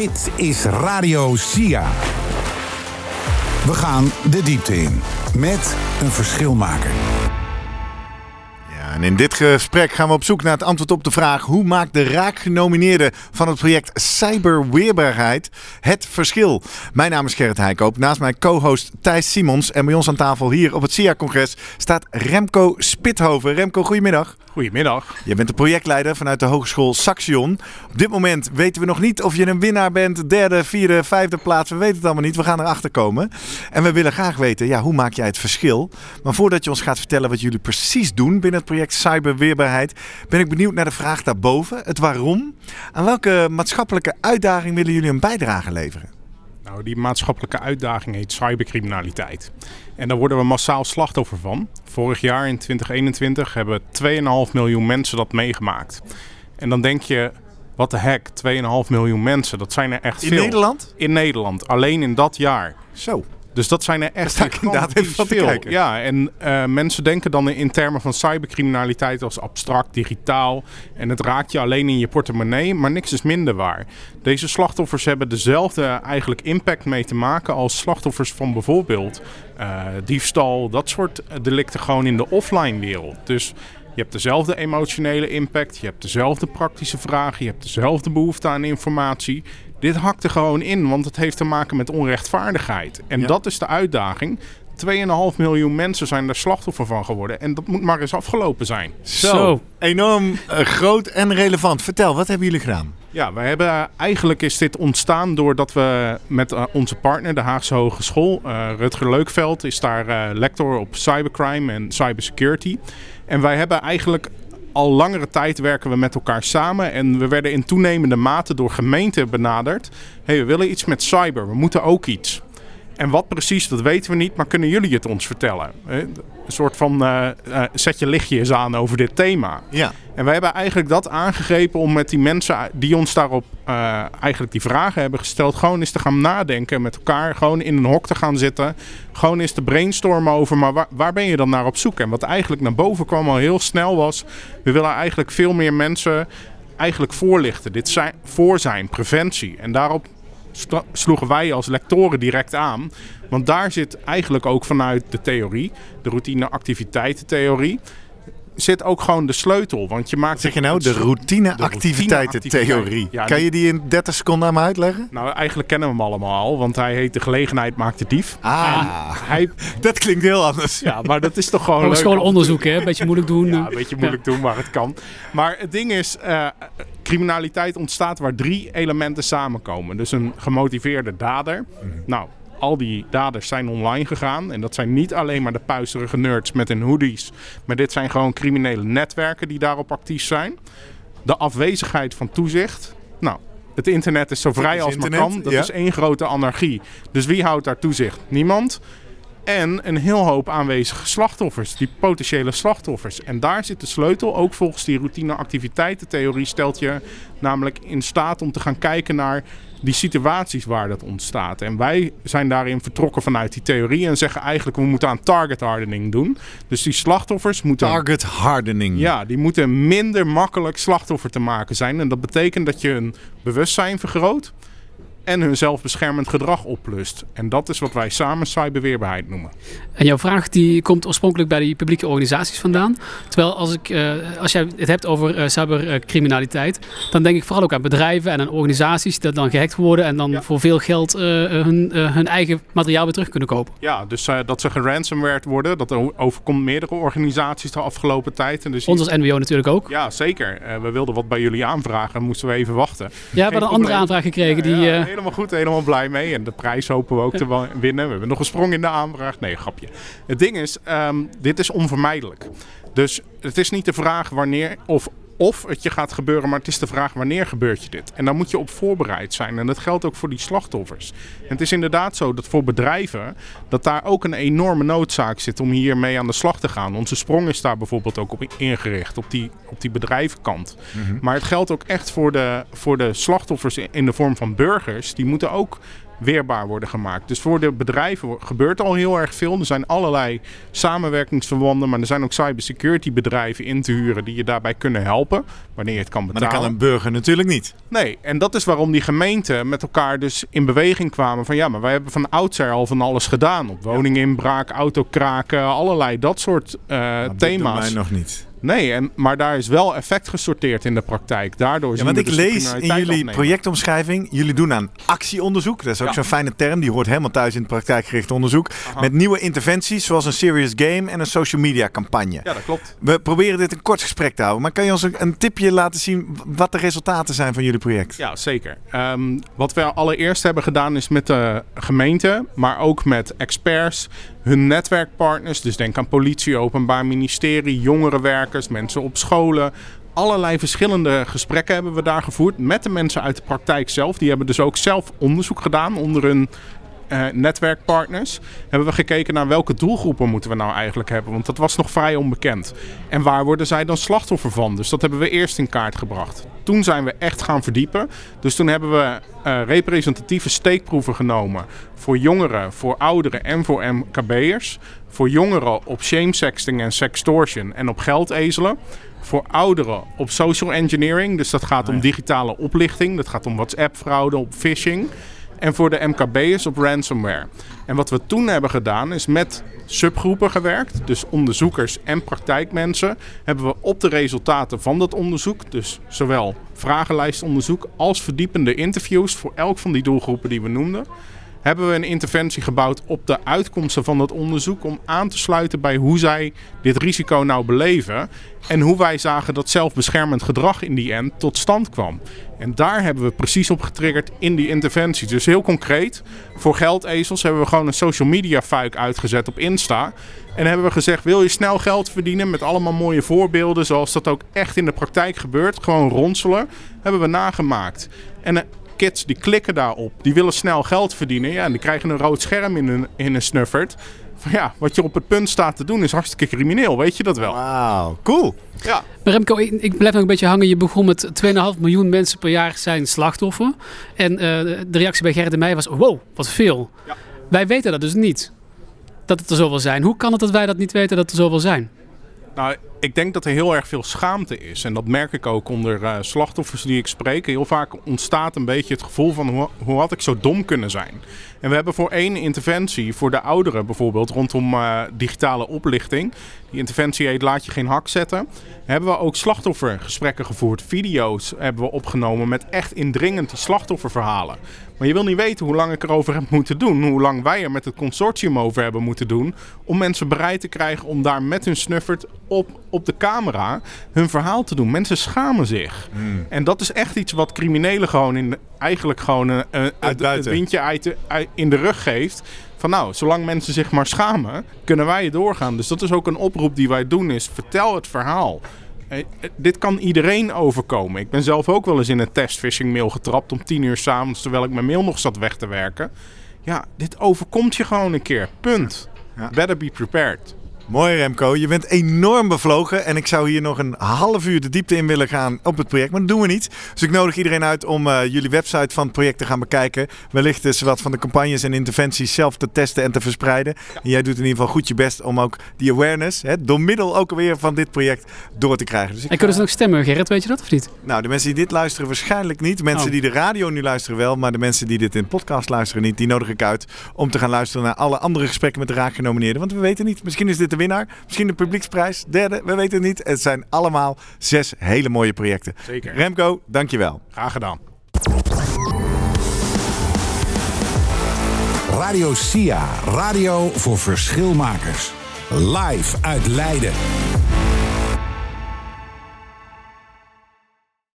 Dit is Radio SIA. We gaan de diepte in met een verschilmaker. En in dit gesprek gaan we op zoek naar het antwoord op de vraag: hoe maakt de raakgenomineerde van het project Cyberweerbaarheid het verschil? Mijn naam is Gerrit Heikoop. Naast mij co-host Thijs Simons. En bij ons aan tafel hier op het SIA-congres staat Remco Spithoven. Remco, goedemiddag. Goedemiddag. Je bent de projectleider vanuit de Hogeschool Saxion. Op dit moment weten we nog niet of je een winnaar bent, derde, vierde, vijfde plaats. We weten het allemaal niet. We gaan erachter komen. En we willen graag weten, ja, hoe maak jij het verschil? Maar voordat je ons gaat vertellen wat jullie precies doen binnen het project Cyberweerbaarheid, ben ik benieuwd naar de vraag daarboven, het waarom. Aan welke maatschappelijke uitdaging willen jullie een bijdrage leveren? Nou, die maatschappelijke uitdaging heet cybercriminaliteit. En daar worden we massaal slachtoffer van. Vorig jaar in 2021 hebben 2,5 miljoen mensen dat meegemaakt. En dan denk je, wat de heck, 2,5 miljoen mensen, dat zijn er echt In veel. Nederland? In Nederland, alleen in dat jaar. Zo. Dus dat zijn er echt ik inderdaad even van veel. kijken. Ja, en eh, mensen denken dan in termen van cybercriminaliteit als abstract, digitaal. En het raakt je alleen in je portemonnee, maar niks is minder waar. Deze slachtoffers hebben dezelfde eigenlijk impact mee te maken als slachtoffers van bijvoorbeeld eh, diefstal, dat soort delicten gewoon in de offline wereld. Dus je hebt dezelfde emotionele impact, je hebt dezelfde praktische vragen, je hebt dezelfde behoefte aan informatie. Dit hakt er gewoon in, want het heeft te maken met onrechtvaardigheid. En Ja. dat is de uitdaging. 2,5 miljoen mensen zijn er slachtoffer van geworden. En dat moet maar eens afgelopen zijn. Zo. Enorm eh, groot en relevant. Vertel, wat hebben jullie gedaan? Ja, we hebben, eigenlijk is dit ontstaan doordat we met eh, onze partner, de Haagse Hogeschool, eh, Rutger Leukveld, is daar eh, lector op cybercrime en cybersecurity. En wij hebben eigenlijk al langere tijd werken we met elkaar samen. En we werden in toenemende mate door gemeenten benaderd. hey, we willen iets met cyber, we moeten ook iets. En wat precies, dat weten we niet, maar kunnen jullie het ons vertellen? Een soort van eh, eh, zet je lichtje eens aan over dit thema. Ja. En wij hebben eigenlijk dat aangegrepen om met die mensen die ons daarop eh, eigenlijk die vragen hebben gesteld, gewoon eens te gaan nadenken met elkaar, gewoon in een hok te gaan zitten, gewoon eens te brainstormen over, maar waar, waar ben je dan naar op zoek? En wat eigenlijk naar boven kwam al heel snel was, we willen eigenlijk veel meer mensen eigenlijk voorlichten. Dit zijn, voor zijn, preventie. En daarop sloegen wij als lectoren direct aan. Want daar zit eigenlijk ook vanuit de theorie, de routine-activiteitentheorie, zit ook gewoon de sleutel. Want je maakt Zeg je nou, de routine-activiteiten-theorie. routine-activiteit. Ja, kan je die in 30 seconden aan me uitleggen? Nou, eigenlijk kennen we hem allemaal al, want hij heet De Gelegenheid Maakt de Dief. Ah, Hij, dat klinkt heel anders. ja, maar dat is toch gewoon Dat is gewoon onderzoek, hè? Een beetje moeilijk doen. Ja, een beetje moeilijk doen, maar het kan. Maar het ding is, eh, criminaliteit ontstaat waar drie elementen samenkomen. Dus een gemotiveerde dader. Nou, al die daders zijn online gegaan. En dat zijn niet alleen maar de puisterige nerds met hun hoodies. Maar dit zijn gewoon criminele netwerken die daarop actief zijn. De afwezigheid van toezicht. Nou, het internet is zo vrij als maar internet, kan. Dat ja. is één grote anarchie. Dus wie houdt daar toezicht? Niemand. En een heel hoop aanwezige slachtoffers, die potentiële slachtoffers. En daar zit de sleutel, ook volgens die routine-activiteitentheorie, stelt je namelijk in staat om te gaan kijken naar die situaties waar dat ontstaat. En wij zijn daarin vertrokken vanuit die theorie en zeggen eigenlijk we moeten aan target hardening doen. Dus die slachtoffers moeten Target hardening. ja, die moeten minder makkelijk slachtoffer te maken zijn. En dat betekent dat je hun bewustzijn vergroot en hun zelfbeschermend gedrag oplust. En dat is wat wij samen cyberweerbaarheid noemen. En jouw vraag die komt oorspronkelijk bij die publieke organisaties vandaan. Terwijl als, ik, eh, als jij het hebt over eh, cybercriminaliteit, dan denk ik vooral ook aan bedrijven en aan organisaties die dan gehackt worden en dan Ja. voor veel geld eh, hun, hun eigen materiaal weer terug kunnen kopen. Ja, dus dat ze geransomwerd worden, dat overkomt meerdere organisaties de afgelopen tijd. En dus Ons als NWO natuurlijk ook. ja, zeker. We wilden wat bij jullie aanvragen, moesten we even wachten. Ja, we hadden een andere aanvraag gekregen. Die, Ja, helemaal goed, helemaal blij mee. En de prijs hopen we ook te winnen. We hebben nog een sprong in de aanvraag. Nee, grapje. Het ding is, ehm, dit is onvermijdelijk. Dus het is niet de vraag wanneer of of het je gaat gebeuren, maar het is de vraag wanneer gebeurt je dit. En dan moet je op voorbereid zijn. En dat geldt ook voor die slachtoffers. En het is inderdaad zo dat voor bedrijven dat daar ook een enorme noodzaak zit om hiermee aan de slag te gaan. Onze sprong is daar bijvoorbeeld ook op ingericht, op die, op die bedrijvenkant. Maar het geldt ook echt voor de, voor de slachtoffers in de vorm van burgers. Die moeten ook weerbaar worden gemaakt. Dus voor de bedrijven gebeurt al heel erg veel. Er zijn allerlei samenwerkingsverbanden, maar er zijn ook cybersecurity bedrijven in te huren die je daarbij kunnen helpen, wanneer je het kan Maar betalen. dat kan een burger natuurlijk niet. Nee, en dat is waarom die gemeenten met elkaar dus in beweging kwamen van ja, maar wij hebben van oudsher al van alles gedaan. Op woninginbraak, autokraken, allerlei dat soort Maar dit thema's. wij nog niet. Nee, en, maar daar is wel effect gesorteerd in de praktijk. Daardoor Ja, want ik lees in jullie projectomschrijving, jullie doen aan actieonderzoek. Dat is ook Ja. zo'n fijne term, die hoort helemaal thuis in het praktijkgericht onderzoek. Met nieuwe interventies, zoals een serious game en een social media campagne. Ja, dat klopt. We proberen dit een kort gesprek te houden, maar kan je ons een, een tipje laten zien wat de resultaten zijn van jullie project? Ja, zeker. Ehm, wat we allereerst hebben gedaan is met de gemeente, maar ook met experts, hun netwerkpartners. Dus denk aan politie, openbaar ministerie, jongerenwerkers, mensen op scholen. Allerlei verschillende gesprekken hebben we daar gevoerd met de mensen uit de praktijk zelf. Die hebben dus ook zelf onderzoek gedaan onder hun eh, netwerkpartners. Hebben we gekeken naar welke doelgroepen moeten we nou eigenlijk hebben. Want dat was nog vrij onbekend. En waar worden zij dan slachtoffer van? Dus dat hebben we eerst in kaart gebracht. Toen zijn we echt gaan verdiepen. Dus toen hebben we eh, representatieve steekproeven genomen. Voor jongeren, voor ouderen en voor MKB'ers. Voor jongeren op shamesexting en sextortion en op geldezelen. Voor ouderen op social engineering. Dus dat gaat om digitale oplichting. Dat gaat om WhatsApp-fraude, op phishing. En voor de MKB'ers op ransomware. En wat we toen hebben gedaan is met subgroepen gewerkt. Dus onderzoekers en praktijkmensen. Hebben we op de resultaten van dat onderzoek. Dus zowel vragenlijstonderzoek als verdiepende interviews. Voor elk van die doelgroepen die we noemden hebben we een interventie gebouwd op de uitkomsten van dat onderzoek om aan te sluiten bij hoe zij dit risico nou beleven en hoe wij zagen dat zelfbeschermend gedrag in die end tot stand kwam. En daar hebben we precies op getriggerd in die interventie. Dus heel concreet, voor geldezels hebben we gewoon een social media fuik uitgezet op Insta. En hebben we gezegd, wil je snel geld verdienen met allemaal mooie voorbeelden zoals dat ook echt in de praktijk gebeurt, gewoon ronselen, hebben we nagemaakt. En eh, kids die klikken daarop, die willen snel geld verdienen. Ja, en die krijgen een rood scherm in hun, in hun snuffert. Van ja, wat je op het punt staat te doen is hartstikke crimineel, weet je dat wel? Wauw, cool. Ja. Maar Remco, ik, ik blijf nog een beetje hangen. Je begon met 2,5 miljoen mensen per jaar zijn slachtoffer. En eh, de reactie bij Gerrit en mij was, wow, wat veel. Ja. Wij weten dat dus niet, dat het er zoveel zijn. Hoe kan het dat wij dat niet weten dat er zoveel zijn? Nou, ik denk dat er heel erg veel schaamte is. En dat merk ik ook onder eh, slachtoffers die ik spreek. Heel vaak ontstaat een beetje het gevoel van hoe, had ik zo dom kunnen zijn. En we hebben voor één interventie, voor de ouderen bijvoorbeeld, rondom eh, digitale oplichting. Die interventie heet Laat je geen hak zetten. Hebben we ook slachtoffergesprekken gevoerd. Video's hebben we opgenomen met echt indringend die slachtofferverhalen. Maar je wil niet weten hoe lang ik erover heb moeten doen. Hoe lang wij er met het consortium over hebben moeten doen. Om mensen bereid te krijgen om daar met hun snuffert op, op de camera hun verhaal te doen. Mensen schamen zich. En dat is echt iets wat criminelen gewoon in, eigenlijk gewoon een, een- het, het Uitbuiten. windje uit de, uit- in de rug geeft. Van nou, zolang mensen zich maar schamen, kunnen wij doorgaan. Dus dat is ook een oproep die wij doen is vertel het verhaal. Dit kan iedereen overkomen. Ik ben zelf ook wel eens in een testphishing mail getrapt om tien uur s'avonds terwijl ik mijn mail nog zat weg te werken. Ja, dit overkomt je gewoon een keer. Punt. Better be prepared. Mooi Remco, je bent enorm bevlogen en ik zou hier nog een half uur de diepte in willen gaan op het project, maar dat doen we niet. Dus ik nodig iedereen uit om eh, jullie website van het project te gaan bekijken. Wellicht is wat van de campagnes en interventies zelf te testen en te verspreiden. En jij doet in ieder geval goed je best om ook die awareness, hè, door middel ook alweer van dit project, door te krijgen. Dus ik En kunnen ze nog stemmen, Gerrit, weet je dat of niet? nou, de mensen die dit luisteren waarschijnlijk niet. Mensen Oh. die de radio nu luisteren wel. Maar de mensen die dit in podcast luisteren niet. Die nodig ik uit om te gaan luisteren naar alle andere gesprekken met de raakgenomineerden. Want we weten niet. Misschien is dit de winnaar. Misschien de publieksprijs. Derde, we weten het niet. Het zijn allemaal zes hele mooie projecten. Zeker. Remco, dankjewel. Graag gedaan. Radio SIA. Radio voor verschilmakers. Live uit Leiden.